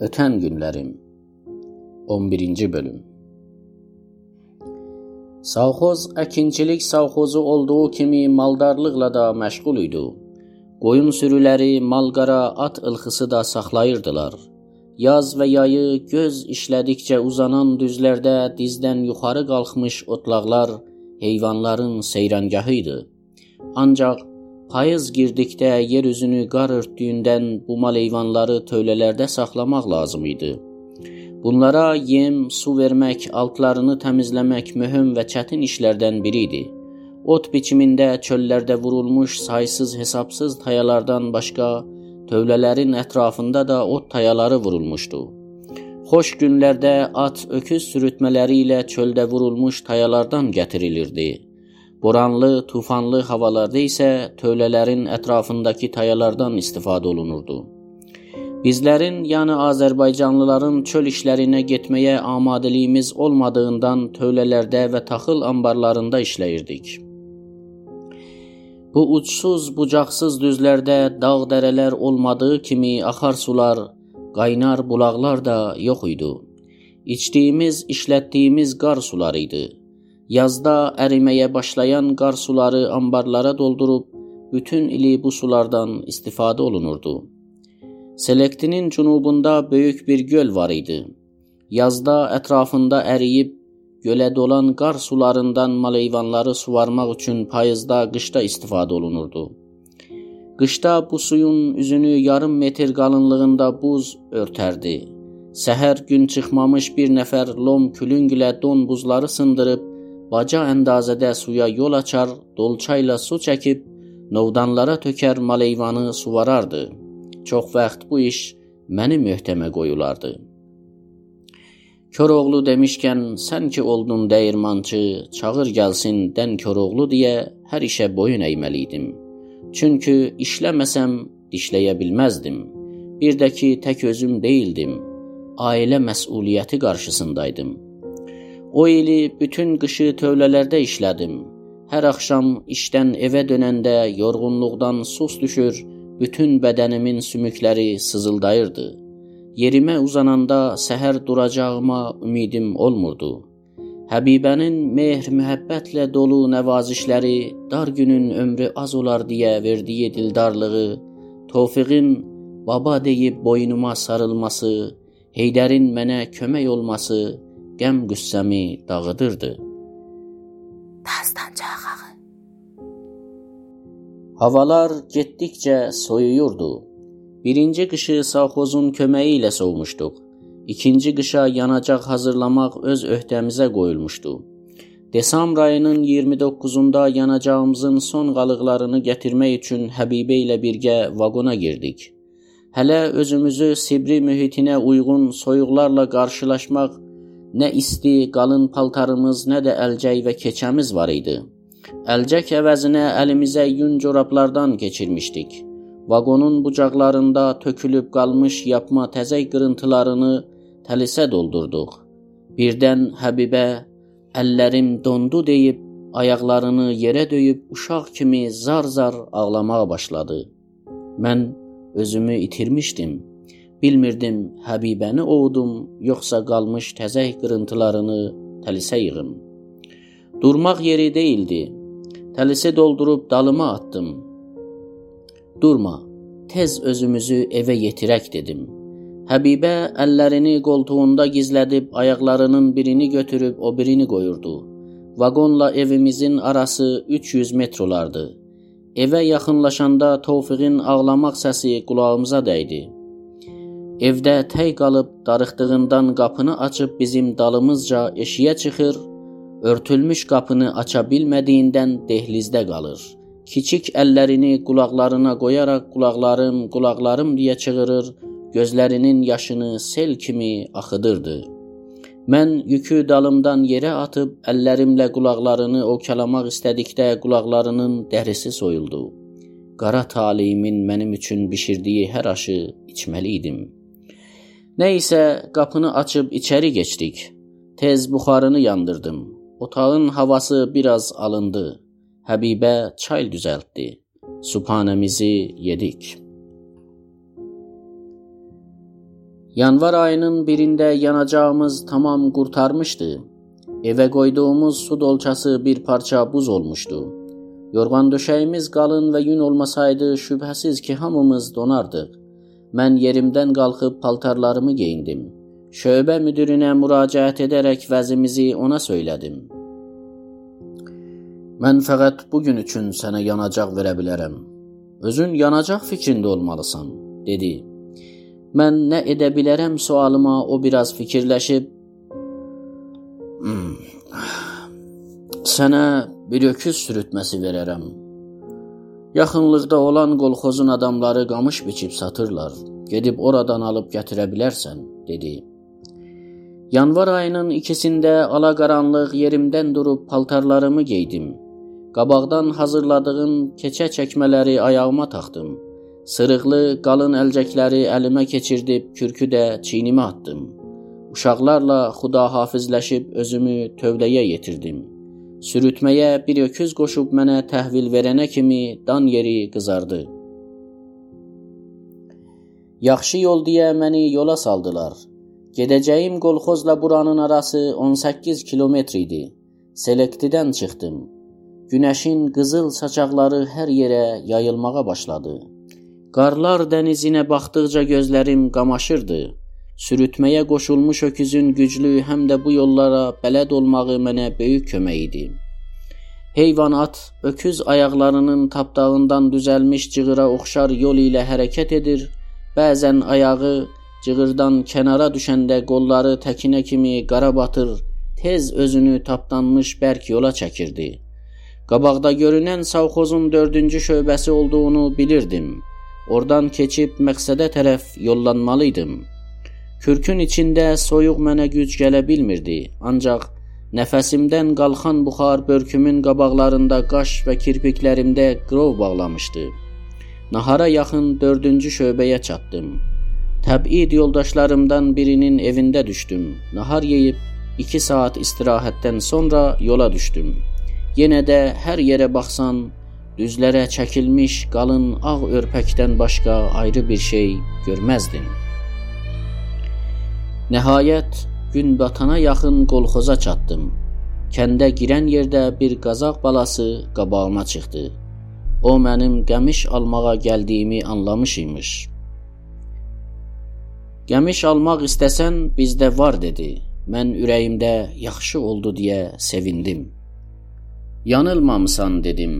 Ötən günlərim 11-ci bölüm Savxoz əkinçilik savxozu olduğu kimi maldarlıqla da məşğul idi. Qoyun sürüləri, malqara, at ilxısı da saxlayırdılar. Yaz və yayı göz işlədikcə uzanan düzlərdə dizdən yuxarı qalxmış otlaqlar heyvanların seyrangahı idi. Ancaq Payız girdikdə yer üzünü qar örtdüyündən bu mal heyvanları tövlələrdə saxlamaq lazım idi. Bunlara yem, su vermək, altlarını təmizləmək mühüm və çətin işlərdən biri idi. Ot biçimində çöllərdə vurulmuş saysız hesabsız tayalardan başqa tövlələrin ətrafında da ot tayaları vurulmuşdu. Xoş günlərdə at, öküz sürütmələri ilə çöldə vurulmuş tayalardan gətirilirdi. Boranlı, tufanlı havalarda isə tövlələrin ətrafındakı tayalardan istifadə olunurdu. Bizlərin, yəni Azərbaycanlıların çöl işlərinə getməyə amadəliyimiz olmadığından tövlələrdə və taxıl anbarlarında işləyirdik. Bu uçsuz, bucaqsız düzlərdə dağ-dərələr olmadığı kimi axar sular, qaynar bulaqlar da yox idi. İçdiyimiz, işlətdiyimiz qar suları idi. Yazda əriməyə başlayan qar suları anbarlara doldurub bütün ili bu sulardan istifadə olunurdu. Selektinin cənubunda böyük bir göl var idi. Yazda ətrafında əriyib gölə dolan qar sularından mal heyvanları suvarmaq üçün payızda, qışda istifadə olunurdu. Qışda bu suyun üzünü yarım metr qalınlığında buz örtərdi. Səhər gün çıxmamış bir nəfər lom külünglə don buzları sındırıb baca əndazədə suya yol açar, dolçayla su çəkib novdanlara tökər maleyvanı suvarardı. Çox vaxt bu iş məni möhtəmə qoyulardı. Koroğlu demişkən, sən ki oldun dəyirmançı, çağır gəlsin dən Koroğlu deyə hər işə boyun əyməliydim. Çünki işləməsəm dişləyə bilməzdim. Bir də ki tək özüm deyildim. Ailə məsuliyyəti qarşısındaydım. O ili bütün qışı tövlələrdə işlədim. Hər axşam işdən evə dönəndə yorğunluqdan sus düşür, bütün bədənimin sümükləri sızıldayırdı. Yerimə uzananda səhər duracağıma ümidim olmurdu. Həbibənin mehr mühəbbətlə dolu nəvazişləri, dar günün ömrü az olar deyə verdiyi dildarlığı, Tofiqin baba deyib boynuma sarılması, Heydərin mənə kömək olması qəm qüssəmi dağıdırdı. Dastancağı. Havalar getdikcə soyuyurdu. Birinci qışı savxozun köməyi ilə soğumuşduq. İkinci qışa yanacaq hazırlamaq öz öhdəmizə qoyulmuşdu. Desambr ayının 29-unda yanacağımızın son qalıqlarını gətirmək üçün Həbibə ilə birgə vaqona girdik. Hələ özümüzü Sibri mühitinə uyğun soyuqlarla qarşılaşmaq Nə isti, qalın paltarımız, nə də əlcək və keçəmiz var idi. Əlcək əvəzinə əlimizə yun corablardan keçirmişdik. Vaqonun bucaqlarında tökülüb qalmış yapma təzək qırıntılarını təlisə doldurduq. Birdən Həbibə əllərim dondu deyib ayaqlarını yerə döyüb uşaq kimi zar-zar ağlamağa başladı. Mən özümü itirmişdim. Bilmirdim Həbibəni ovdum, yoxsa qalmış təzək qırıntılarını təlisə yığım. Durmaq yeri deyildi. Təlisi doldurub dalıma atdım. Durma, tez özümüzü evə yetirək dedim. Həbibə əllərini qoltuğunda gizlədib ayaqlarının birini götürüb o birini qoyurdu. Vaqonla evimizin arası 300 metr olardı. Evə yaxınlaşanda Tofiqin ağlamaq səsi qulağımıza dəydi. Evdə tək qalıb darıxdığından qapını açıb bizim dalımızca eşiyə çıxır, örtülmüş qapını aça bilmədiyindən dehlizdə qalır. Kiçik əllərini qulaqlarına qoyaraq qulaqlarım, qulaqlarım deyə çığırır, gözlərinin yaşını sel kimi axıdırdı. Mən yükü dalımdan yerə atıb əllərimlə qulaqlarını okalamaq istədikdə qulaqlarının dərisi soyuldu. Qara taliyimin mənim üçün bişirdiyi hər aşı içməli idim. Nəysə qapını açıb içəri keçdik. Tez buxarını yandırdım. Otağın havası biraz alındı. Həbibə çay düzəltdi. Subhanəmizi yedik. Yanvar ayının birində yanacağımız tamam qurtarmışdı. Evə qoyduğumuz su dolçası bir parça buz olmuşdu. Yorğan döşəyimiz qalın və yün olmasaydı şübhəsiz ki, hamımız donardıq. Mən yerimdən qalxıb paltarlarımı geyindim. Şöbə müdirinə müraciət edərək vəzimizi ona söylədim. Mən fəqət bu gün üçün sənə yanacaq verə bilərəm. Özün yanacaq fikrində olmalısan, dedi. Mən nə edə bilərəm sualıma o biraz fikirləşib hmm, sənə bir öküz sürütməsi verərəm Yaxınlıqda olan qolxozun adamları qamış biçib satırlar. Gedib oradan alıb gətirə bilərsən, dedi. Yanvar ayının ikisində alaqaranlıq yerimdən durub paltarlarımı geydim. Qabaqdan hazırladığım keçə çəkmələri ayağıma taxdım. Sırıqlı, qalın əlcəkləri əlimə keçirdib kürkü də çiynimə atdım. Uşaqlarla xudahafizləşib özümü tövləyə yetirdim. Sürütməyə bir öküz qoşub mənə təhvil verənə kimi dan yeri qızardı. Yaxşı yol deyə məni yola saldılar. Gedəcəyim qolxozla buranın arası 18 kilometr idi. Selektidən çıxdım. Günəşin qızıl saçaqları hər yerə yayılmağa başladı. Qarlar dənizinə baxdıqca gözlərim qamaşırdı. Sürütməyə qoşulmuş öküzün güclü həm də bu yollara bələd olmağı mənə böyük kömək idi. Heyvanat öküz ayaqlarının tapdağından düzəlmiş cığıra oxşar yol ilə hərəkət edir, bəzən ayağı cığırdan kənara düşəndə qolları təkinə kimi qara batır, tez özünü tapdanmış bərk yola çəkirdi. Qabaqda görünən savxozun 4-cü şöbəsi olduğunu bilirdim. Oradan keçib məqsədə tərəf yollanmalıydım. Kürkün içində soyuq mənə güc gələ bilmirdi, ancaq nəfəsimdən qalxan buxar börkümün qabaqlarında qaş və kirpiklərimdə qrov bağlamışdı. Nahara yaxın 4-cü şöbəyə çatdım. Təbid yoldaşlarımdan birinin evində düşdüm. Nahar yeyib 2 saat istirahətdən sonra yola düşdüm. Yenə də hər yerə baxsan, düzlərə çəkilmiş qalın ağ örpəkdən başqa ayrı bir şey görməzdin. Nəhayət gün batana yaxın qolxoza çatdım. Kəndə girən yerdə bir qazaq balası qabağıma çıxdı. O mənim qəmiş almağa gəldiyimi anlamış imiş. Qəmiş almaq istəsən bizdə var dedi. Mən ürəyimdə yaxşı oldu deyə sevindim. Yanılmamısan dedim.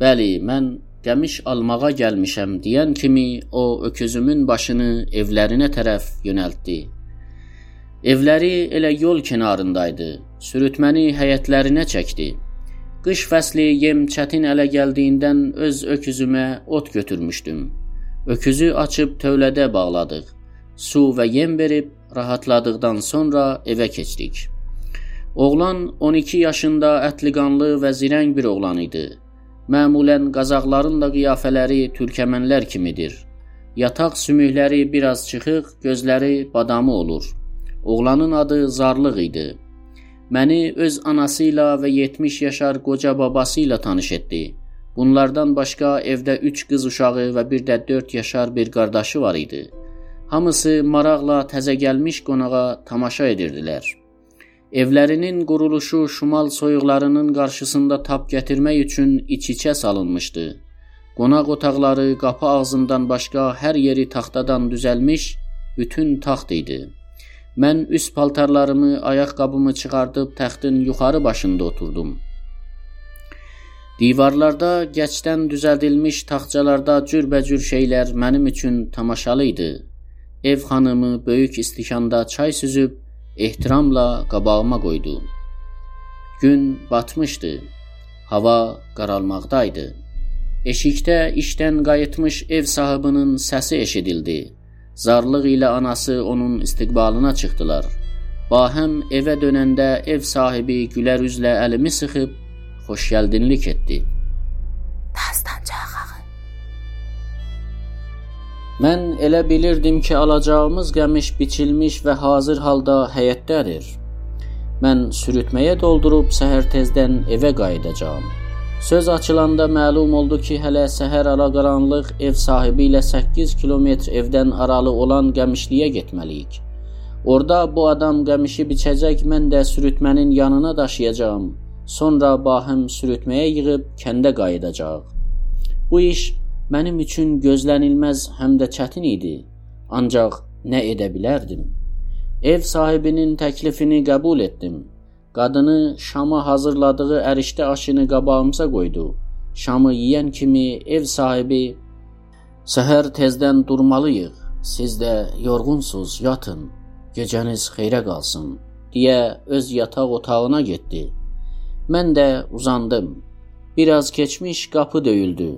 Bəli, mən qəmiş almağa gəlmişəm deyən kimi o öküzümün başını evlərinə tərəf yönəltdi. Evləri elə yol kənarındaydı. Sürütməni həyətlərinə çəkdi. Qış fəsli yem çətin ələ gəldiyindən öz öküzümə ot götürmüşdüm. Öküzü açıb tövlədə bağladıq. Su və yem verib rahatladıqdan sonra evə keçdik. Oğlan 12 yaşında ətliqanlı və zirəng bir oğlan idi. Məmulən qazaqların da qiyafələri türkəmənlər kimidir. Yataq sümükləri biraz çıxıq, gözləri badamı olur. Oğlanın adı Zarlıq idi. Məni öz anası ilə və 70 yaşar qoca babası ilə tanış etdi. Bunlardan başqa evdə 3 qız uşağı və bir də 4 yaşar bir qardaşı var idi. Hamısı maraqla təzə gəlmiş qonağa tamaşa edirdilər. Evlərinin quruluşu şimal soyuqlarının qarşısında tap gətirmək üçün iç-içə salınmışdı. Qonaq otaqları qapı ağzından başqa hər yeri taxtadan düzəlmiş, bütün taxt idi. Mən üst paltarlarımı, ayaqqabımı çıxardıb təxtin yuxarı başında oturdum. Divarlarda gəcdən düzəldilmiş taxtçalarda cürbəcür şeylər mənim üçün tamaşalı idi. Ev xanımı böyük istikanda çay süzüb ehtiramla qabağıma qoydu. Gün batmışdı. Hava qaralmaqdaydı. Eşikdə işdən qayıtmış ev sahibinin səsi eşidildi. Zarlıq ilə anası onun istiqbalına çıxdılar. Bahəm evə dönəndə ev sahibi gülər üzlə əlimi sıxıb xoş gəldinlik etdi. Dastancaq Mən elə bilirdim ki, alacağımız qəmiş biçilmiş və hazır halda həyətdədir. Mən sürütməyə doldurub səhər tezdən evə qayıdacağam. Söz açılanda məlum oldu ki, hələ səhər alaqaranlıq ev sahibi ilə 8 kilometr evdən aralı olan Qəmişliyə getməliyik. Orda bu adam qəmişi biçəcək, mən də sürütmənin yanına daşıyacağam. Sonra bahəm sürütməyə yığıb kəndə qayıdacaq. Bu iş mənim üçün gözlənilməz həm də çətin idi. Ancaq nə edə bilərdim? Ev sahibinin təklifini qəbul etdim. Qadını şama hazırladığı ərişdə aşını qabağımıza qoydu. Şamı yeyən kimi ev sahibi "Səhər tezdən durmalıyıq. Siz də yorğunsuz, yatın. Gecəniz xeyrə qalsın." deyə öz yataq otağına getdi. Mən də uzandım. Biraz keçmiş qapı döyüldü.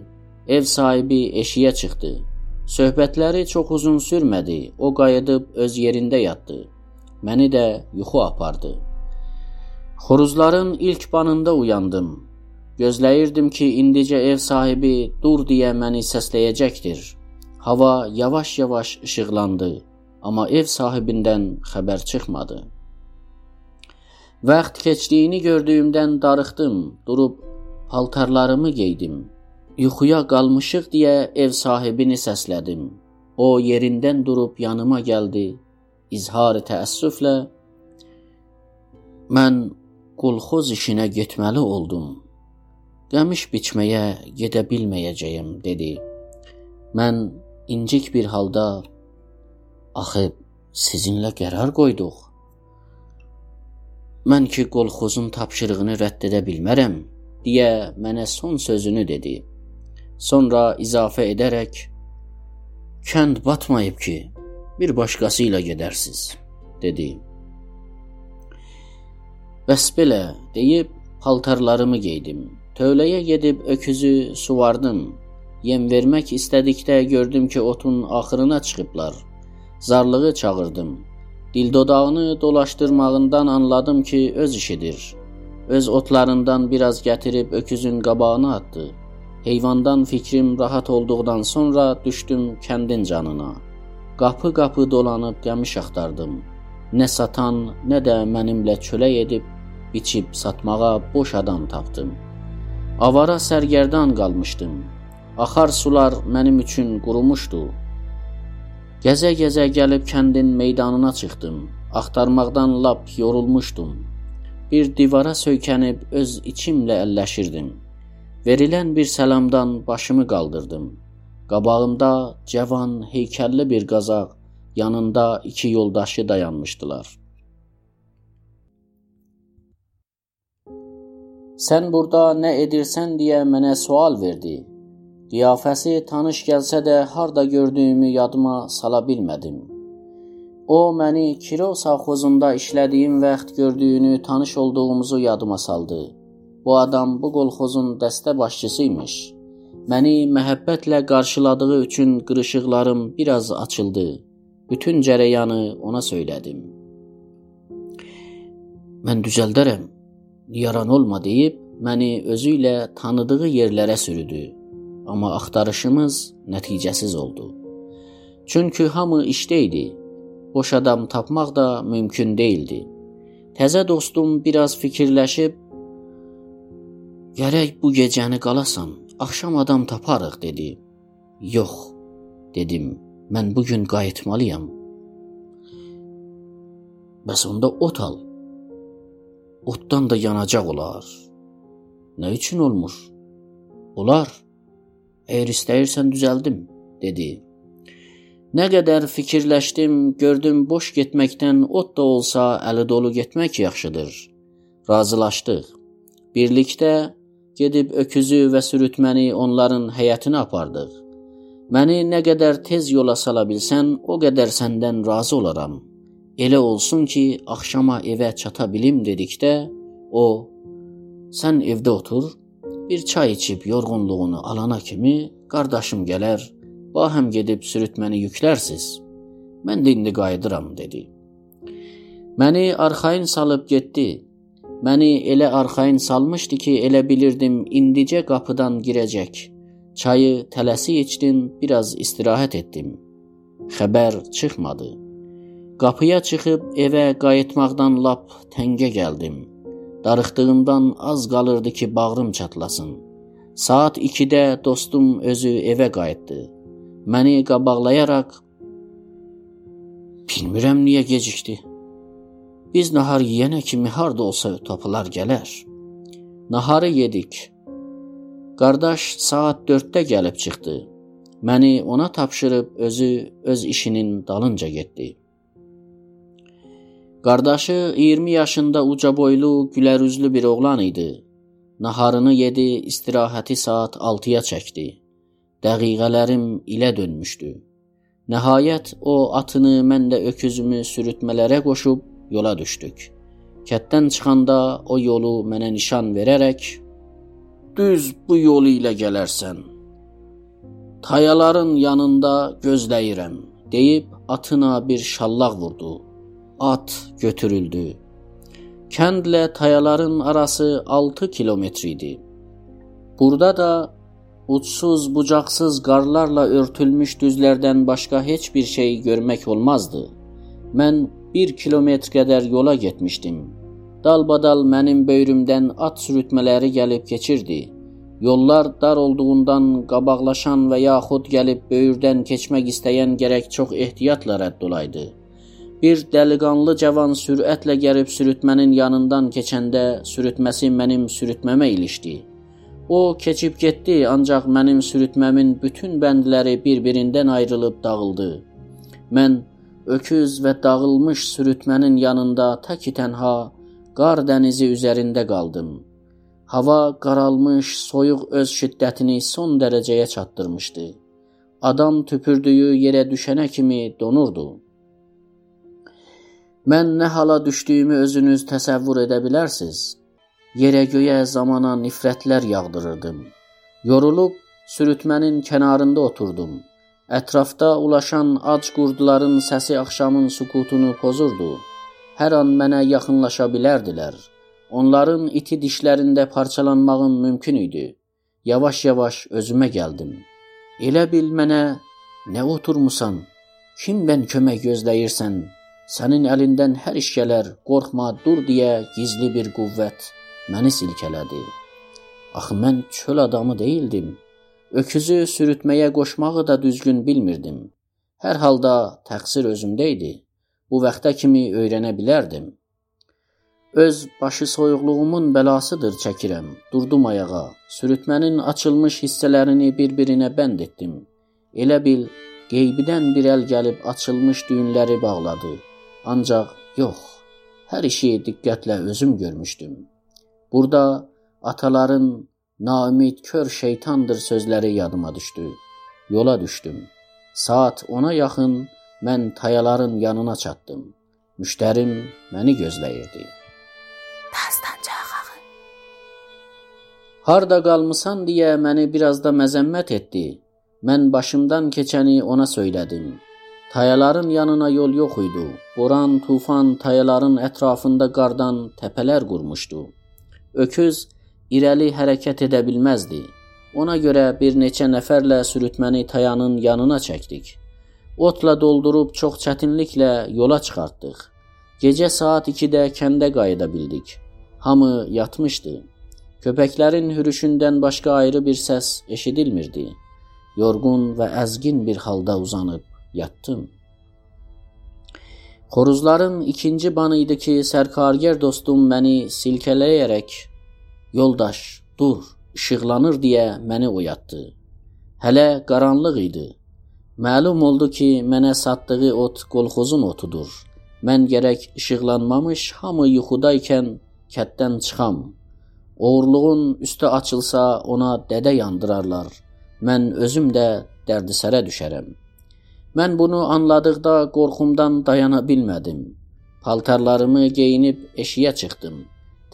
Ev sahibi eşiyə çıxdı. Söhbətləri çox uzun sürmədi. O qayıdıb öz yerində yatdı. Məni də yuxu apardı. Xoruzların ilk banında uyandım. Gözləyirdim ki, indicə ev sahibi dur deyə məni səsləyəcəkdir. Hava yavaş-yavaş işıqlandı, amma ev sahibindən xəbər çıxmadı. Vaxt keçdiyini gördüyümdən darıxdım, durub paltarlarımı geydim. Yuxuya qalmışıq deyə ev sahibini səslədim. O yerindən durub yanıma gəldi. İzhar təəssüflə mən Qolxoz işinə getməli oldum. Qəmiş biçməyə gedə bilməyəcəyəm, dedi. Mən incik bir halda axı sizinlə qərar qoyduq. Mən ki qolxozun tapşırığını rədd edə bilmərəm, deyə mənə son sözünü dedi. Sonra izafə edərək kənd batmayıb ki, bir başqası ilə gedərsiz, dedi. Bəs belə deyib paltarlarımı geydim. Tövləyə gedib öküzü suvardım. Yem vermək istədikdə gördüm ki, otun axırına çıxıblar. Zarlığı çağırdım. Dil dodağını dolaşdırmağından anladım ki, öz işidir. Öz otlarından biraz gətirib öküzün qabağına atdı. Heyvandan fikrim rahat olduqdan sonra düşdüm kəndin canına. Qapı-qapı dolanıb qəmiş axtardım. Nə satan, nə də mənimlə çölək edib biçib satmağa boş adam tapdım. Avara sərgərdan qalmışdım. Axar sular mənim üçün qurumuşdu. Gəzə-gəzə gəlib kəndin meydanına çıxdım. Axtarmaqdan lap yorulmuşdum. Bir divara söykənib öz içimlə əlləşirdim. Verilən bir səlamdan başımı qaldırdım. Qabağımda cavan, heykəlli bir qazaq, yanında iki yoldaşı dayanmışdılar. Sən burada nə edirsən deyə mənə sual verdi. Qiyafəsi tanış gəlsə də harda gördüyümü yadıma sala bilmədim. O məni Kiro savxozunda işlədiyim vaxt gördüyünü tanış olduğumuzu yadıma saldı. Bu adam bu qolxozun dəstə başçısıymış. Məni məhəbbətlə qarşıladığı üçün qırışıqlarım biraz açıldı. Bütün cərəyanı ona söylədim. Mən düzəldərəm, yaran olma deyib məni özü ilə tanıdığı yerlərə sürüdü. Amma axtarışımız nəticəsiz oldu. Çünki hamı işdə idi. Boş adam tapmaq da mümkün değildi. Təzə dostum biraz fikirləşib "Gərək bu gecəni qalasan, axşam adam taparıq" dedi. "Yox," dedim. "Mən bu gün qayıtmalıyam." Bəs onda ot al otdan da yanacaq olar. Nə üçün olmur? Olar. Əgər istəyirsən düzəldim, dedi. Nə qədər fikirləşdim, gördüm boş getməkdən ot da olsa əli dolu getmək yaxşıdır. Razılaşdıq. Birlikdə gedib öküzü və sürütməni onların həyətinə apardıq. Məni nə qədər tez yola sala bilsən, o qədər səndən razı olaram.'' Elə olsun ki, axşama evə çata bilim dedikdə o sən evdə otur, bir çay içib yorğunluğunu alana kimi qardaşım gələr, bahəm gedib sürütməni yüklərsiz. Mən də indi qayıdıram dedi. Məni arxayın salıb getdi. Məni elə arxayın salmışdı ki, elə bilirdim indicə qapıdan girəcək. Çayı tələsi içdim, biraz istirahət etdim. Xəbər çıxmadı. Qapıya çıxıb evə qayıtmaqdan lap təngə gəldim. Darıxdığımdan az qalırdı ki, bağrım çatlasın. Saat 2-də dostum özü evə qayıtdı. Məni qabaqlayaraq "Bilmirəm niyə gecikdi. Biz nahar yeyənə kimi harda olsa tapılar gələr." Naharı yedik. Qardaş saat 4-də gəlib çıxdı. Məni ona tapşırıb özü öz işinin dalınca getdi. Qardaşı 20 yaşında uca boylu, gülərüzlü bir oğlan idi. Naharını yedi, istirahəti saat 6-ya çəkdi. Dəqiqələrim ilə dönmüşdü. Nəhayət o atını, mən də öküzümü sürütmələrə qoşub yola düşdük. Kətdən çıxanda o yolu mənə nişan verərək düz bu yolu ilə gələrsən. Tayaların yanında gözləyirəm deyib atına bir şallaq vurdu. At götürüldü. Kəndlə tayaların arası 6 kilometr idi. Burada da uçsuz bucaqsız qarlarla örtülmüş düzlərdən başqa heç bir şey görmək olmazdı. Mən 1 kilometr qədər yola getmişdim. Dalbadal mənim böyrümdən at sürütmələri gəlib keçirdi. Yollar dar olduğundan qabaqlaşan və yaxud gəlib böyürdən keçmək istəyən gərək çox ehtiyatla rədd olaydı. Bir dəliqanlı cavan sürətlə gəlib sürütmənin yanından keçəndə sürütməsi mənim sürütməmə ilişdi. O keçib getdi, ancaq mənim sürütməmin bütün bəndləri bir-birindən ayrılıb dağıldı. Mən öküz və dağılmış sürütmənin yanında tək-tənha qar dənizi üzərində qaldım. Hava qaralmış, soyuq öz şiddətini son dərəcəyə çatdırmışdı. Adam tüpürdüyü yerə düşənə kimi donurdu. Mən nə hala düşdüyümü özünüz təsəvvür edə bilərsiz? Yerə göyə zamana nifrətlər yağdırırdım. Yorulub sürütmənin kənarında oturdum. Ətrafda ulaşan ac qurduların səsi axşamın sükutunu pozurdu. Hər an mənə yaxınlaşa bilərdilər. Onların iti dişlərində parçalanmağım mümkün idi. Yavaş-yavaş özümə gəldim. Elə bil mənə nə oturmusan? Kimdən kömək gözləyirsən? Sənin əlindən hər iş gələr, qorxma, dur deyə gizli bir qüvvət məni silkələdi. Axı mən çöl adamı deyildim. Öküzü sürütməyə qoşmağı da düzgün bilmirdim. Hər halda təqsir özümdə idi. Bu vaxta kimi öyrənə bilərdim. Öz başı soyuqluğumun bəlasıdır çəkirəm. Durdum ayağa. Sürütmənin açılmış hissələrini bir-birinə bənd etdim. Elə bil qeybidən bir əl gəlib açılmış düyünləri bağladı. Ancaq yox, hər işi diqqətlə özüm görmüşdüm. Burada ataların naümid kör şeytandır sözləri yadıma düşdü. Yola düşdüm. Saat 10-a yaxın mən tayaların yanına çatdım. Müştərim məni gözləyirdi. Dastancağı. Harda qalmısan deyə məni biraz da məzəmmət etdi. Mən başımdan keçəni ona söylədim. Tayaların yanına yol yox idi. Boran, tufan tayaların ətrafında qardan təpələr qurmuşdu. Öküz irəli hərəkət edə bilməzdi. Ona görə bir neçə nəfərlə sürütməni tayanın yanına çəkdik. Otla doldurub çox çətinliklə yola çıxartdıq. Gecə saat 2-də kəndə qayıda bildik. Hamı yatmışdı. Köpəklərin hürüşündən başqa ayrı bir səs eşidilmirdi. Yorğun və əzgin bir halda uzanıb yatdım. Xoruzların ikinci banı ki, sərkargər dostum məni silkələyərək "Yoldaş, dur, işıqlanır" deyə məni oyatdı. Hələ qaranlıq idi. Məlum oldu ki, mənə satdığı ot qolxozun otudur. Mən gərək işıqlanmamış hamı yuxudaykən kətdən çıxam. Oğurluğun üstü açılsa ona dədə yandırarlar. Mən özüm də dərdisərə düşərəm. Mən bunu anladıqda qorxumdan dayana bilmədim. Paltarlarımı geyinib eşiyə çıxdım.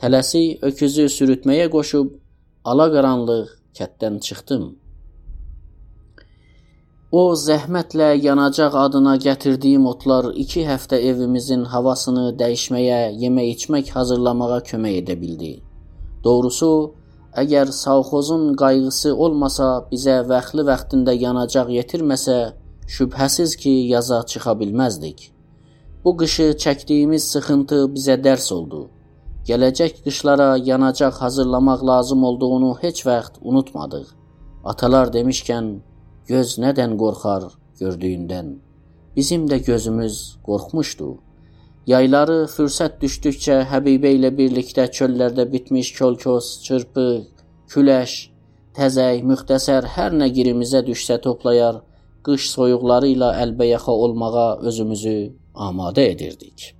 Tələsi öküzü sürütməyə qoşub alaqaranlıq kətdən çıxdım. O zəhmətlə yanacaq adına gətirdiyim otlar 2 həftə evimizin havasını dəyişməyə, yemək-içmək hazırlamağa kömək edə bildi. Doğrusu, əgər savxozun qayğısı olmasa, bizə vaxtlı vaxtında yanacaq yetirməsə, Şübhəsiz ki, yaza çıxa bilməzdik. Bu qışı çəkdiyimiz sıxıntı bizə dərs oldu. gələcək qışlara yanacaq hazırlamaq lazım olduğunu heç vaxt unutmadıq. Atalar demişkən göz nədən qorxar gördüyündən. Bizim də gözümüz qorxmuşdu. Yayları fürsət düşdükcə Həbibə ilə birlikdə çöllərdə bitmiş kolkos, çırpı, küləş, təzək, müxtəsər hər nə girimizə düşsə toplayar, qış soyuqları ilə əlbəyaxa olmağa özümüzü amadə edirdik.